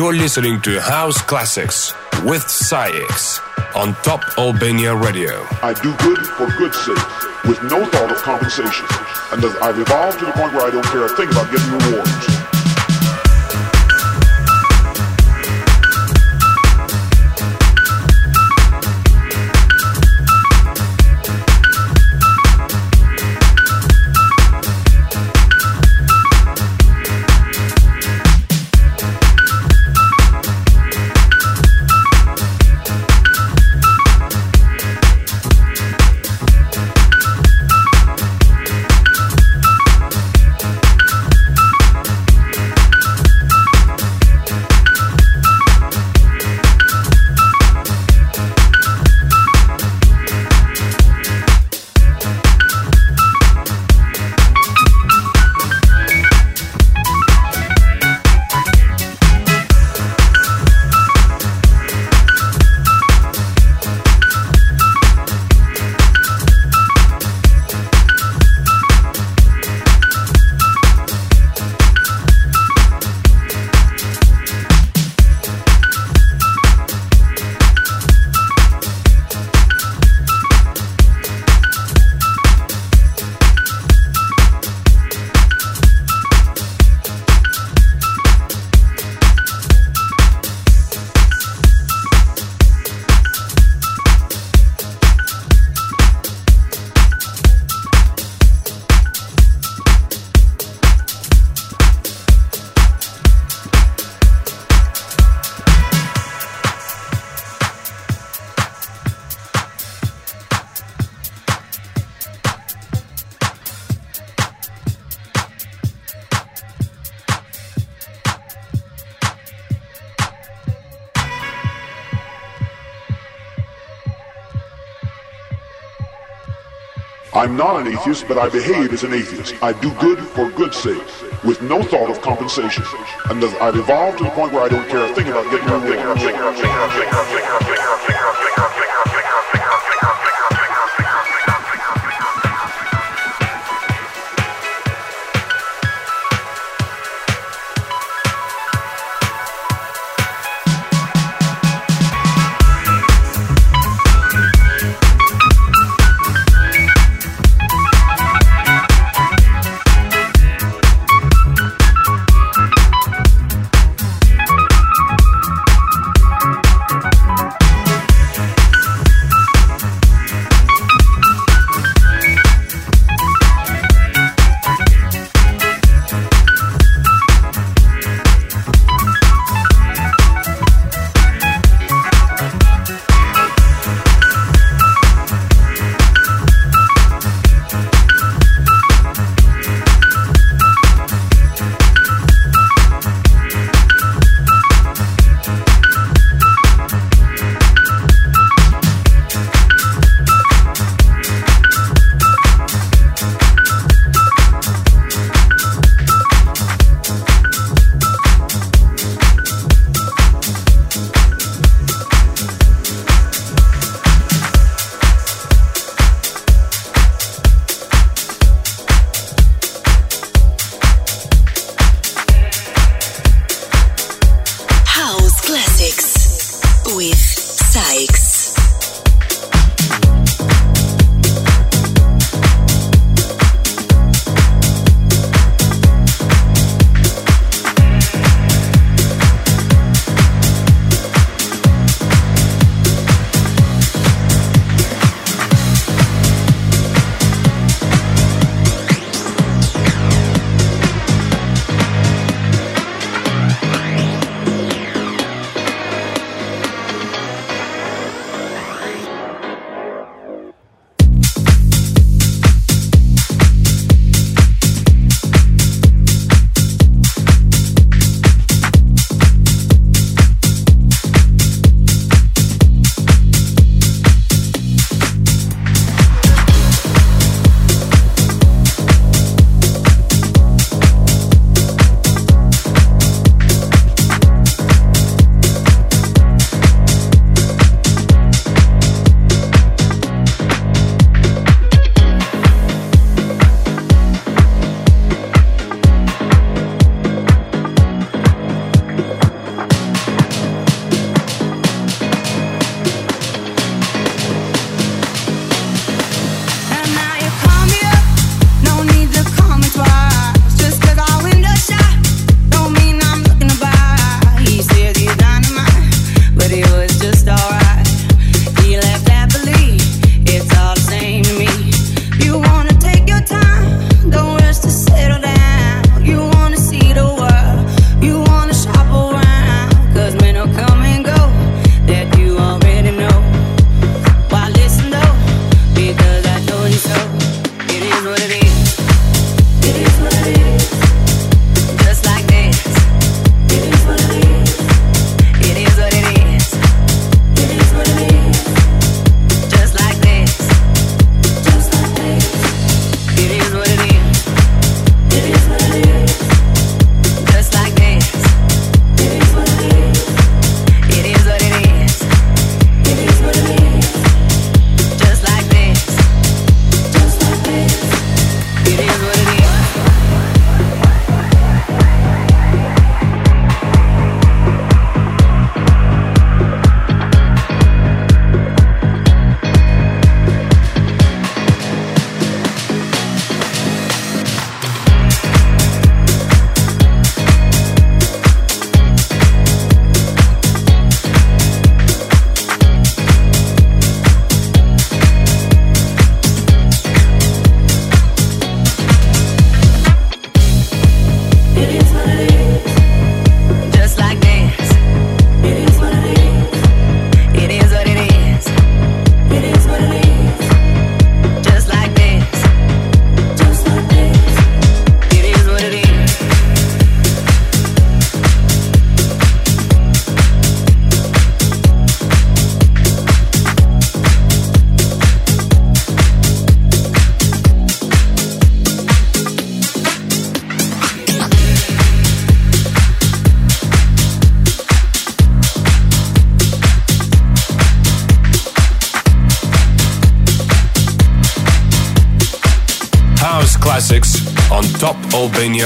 You're listening to House Classics with SAIX on Top Albania Radio. I do good for good's sake, with no thought of compensation. And I've evolved to the point where I don't care a thing about getting rewards. I'm not an atheist, but I behave as an atheist. I do good for good's sake, with no thought of compensation. And I've evolved to the point where I don't care a thing about getting.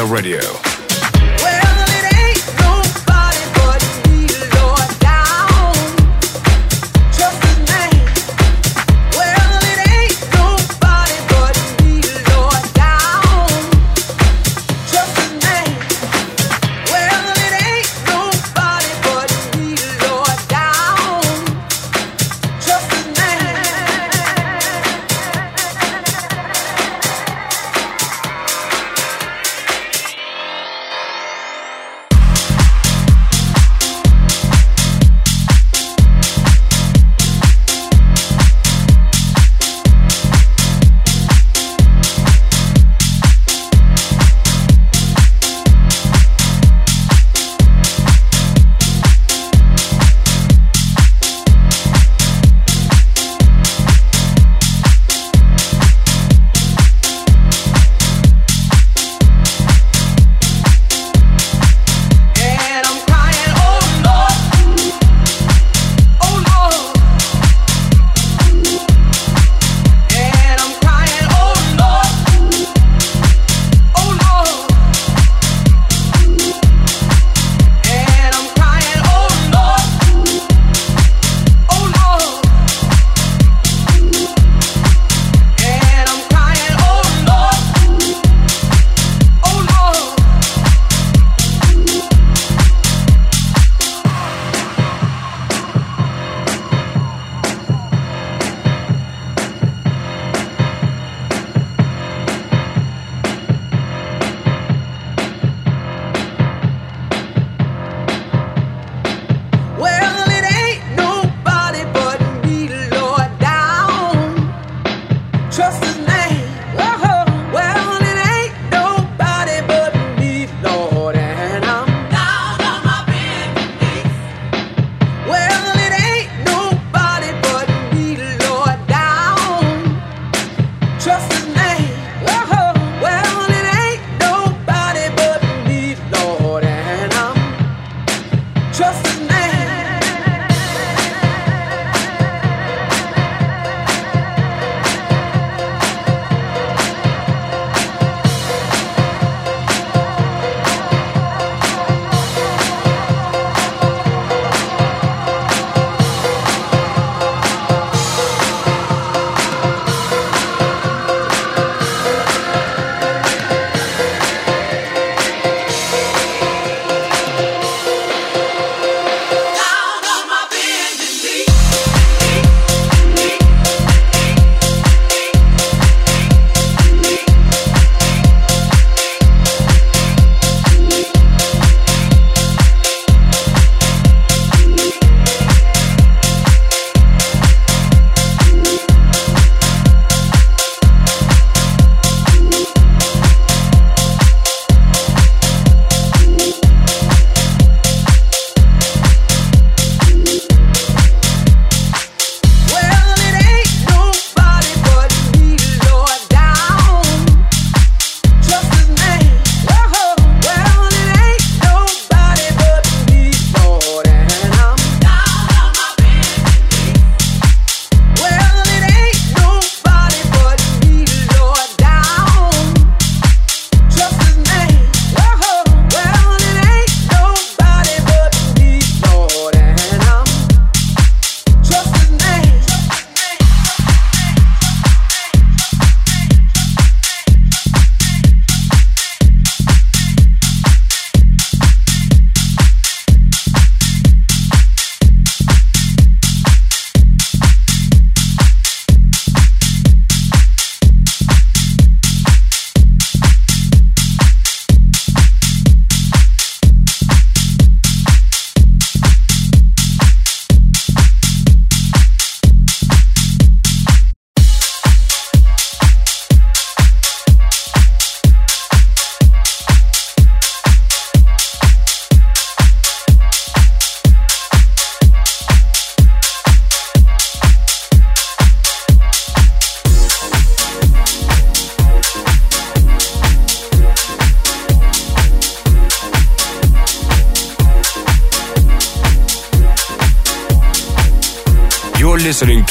Radio.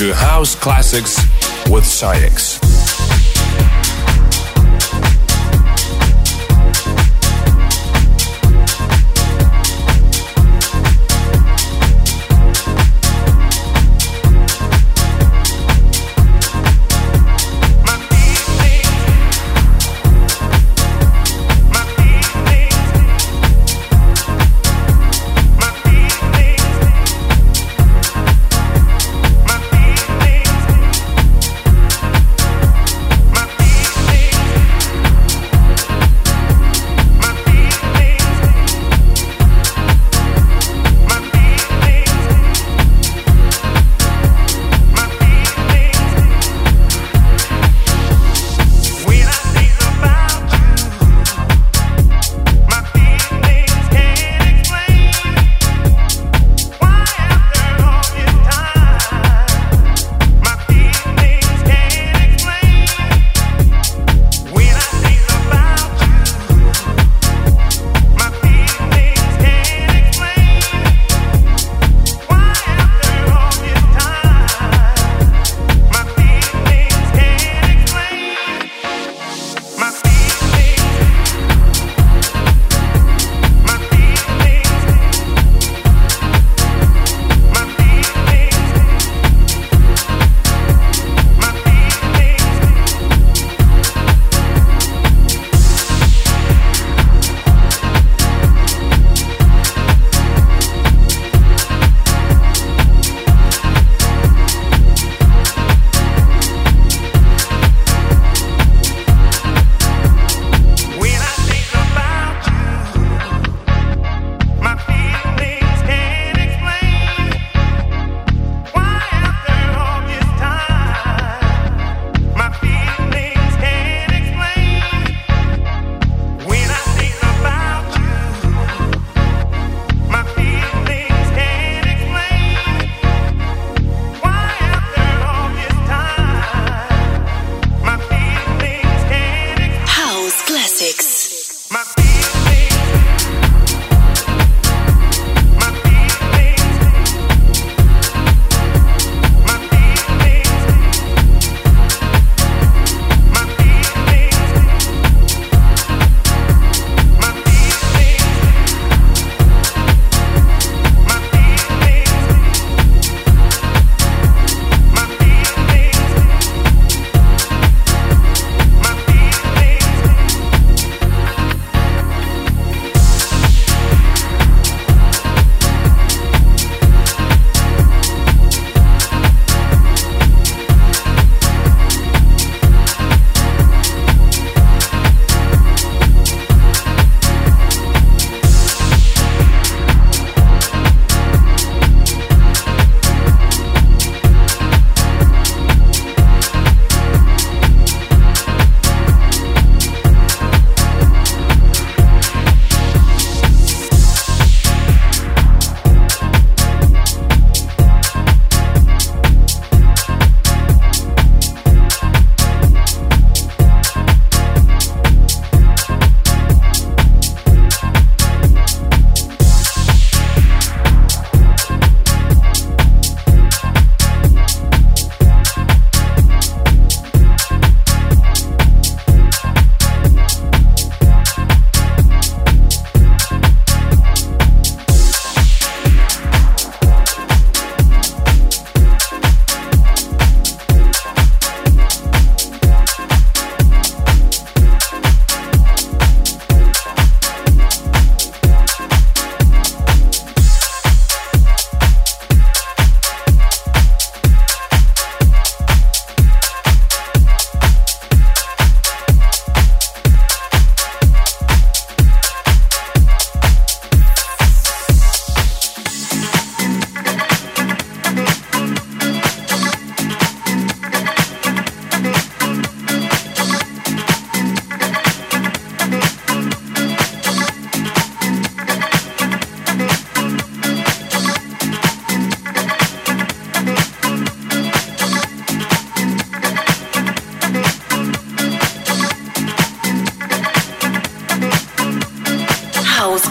To House Classics with SAIX.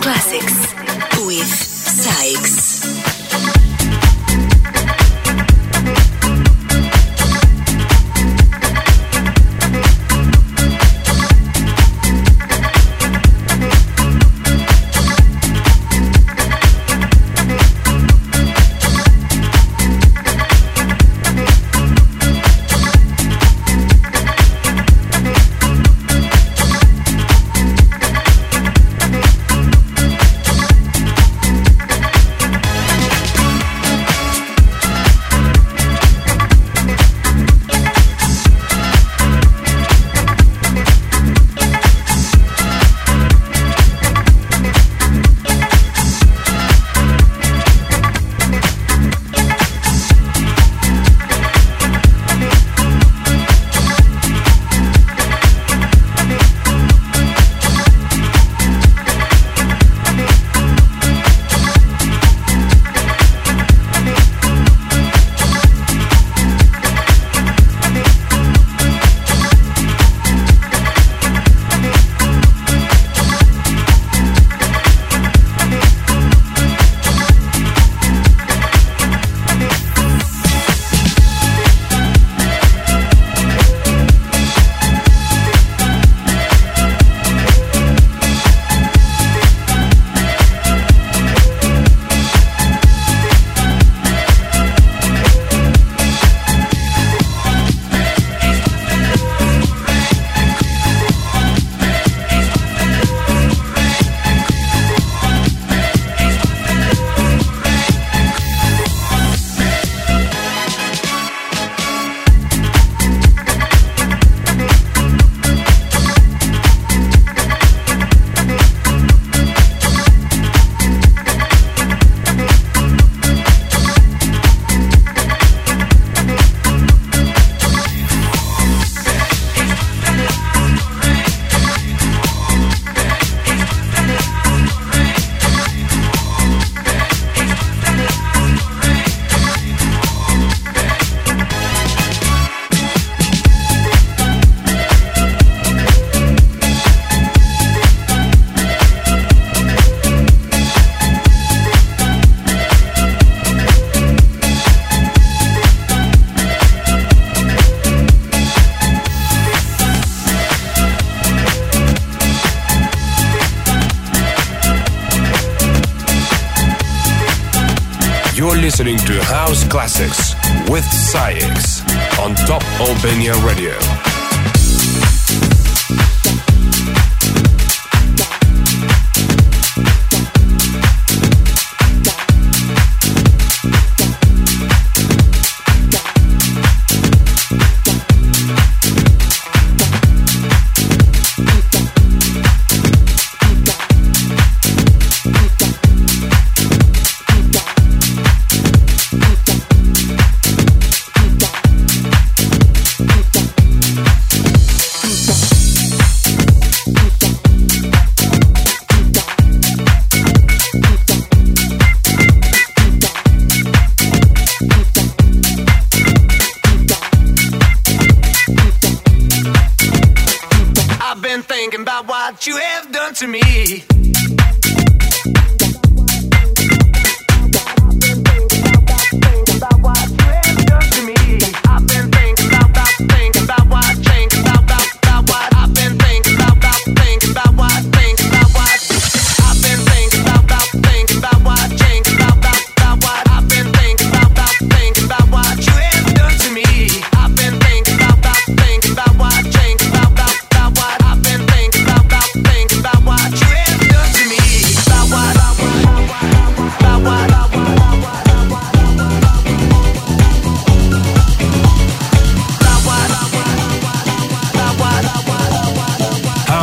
Listening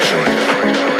generationally.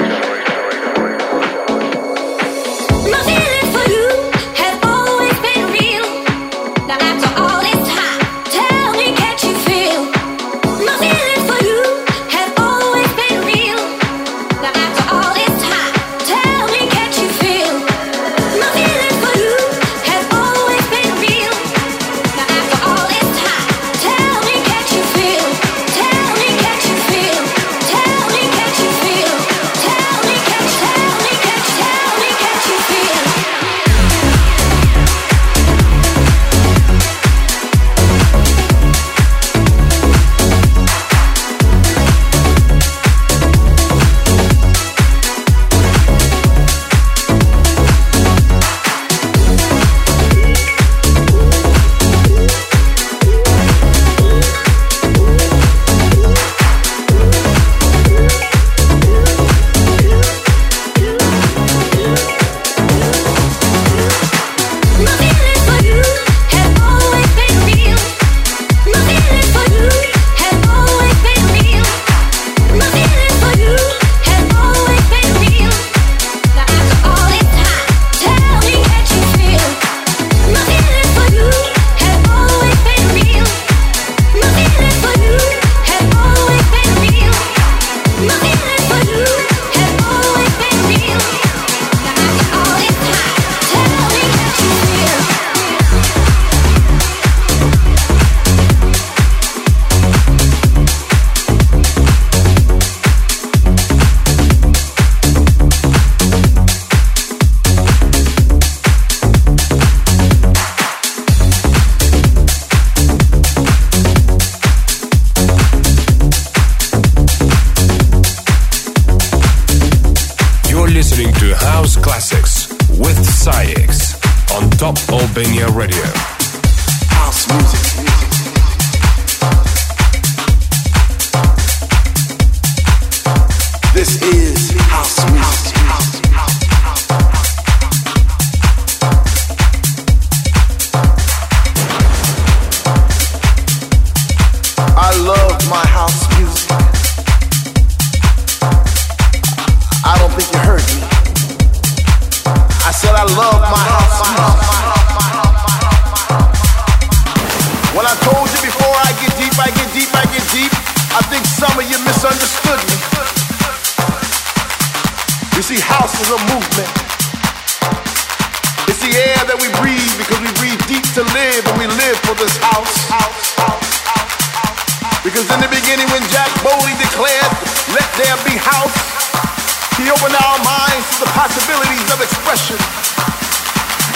He opened our minds to the possibilities of expression.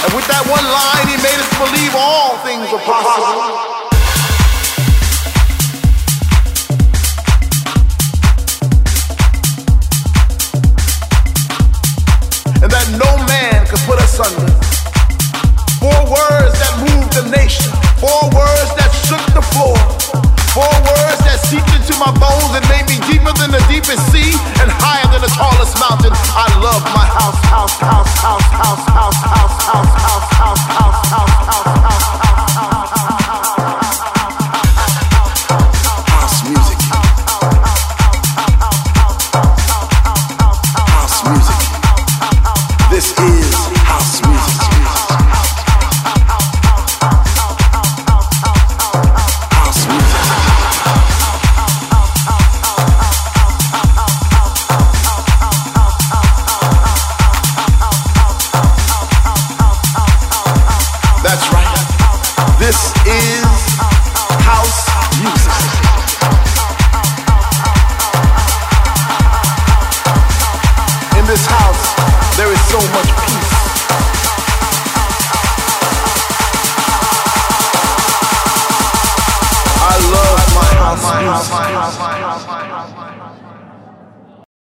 And with that one line, he made us believe all things are possible. and that no man could put us under. Four words that moved the nation, four words that shook the floor, four words that seeped into my bones and made me deeper than the deepest sea and higher than the tallest mountain. I love my house, house, house, house, house, house, house, house, house, house, house, house, house, house, house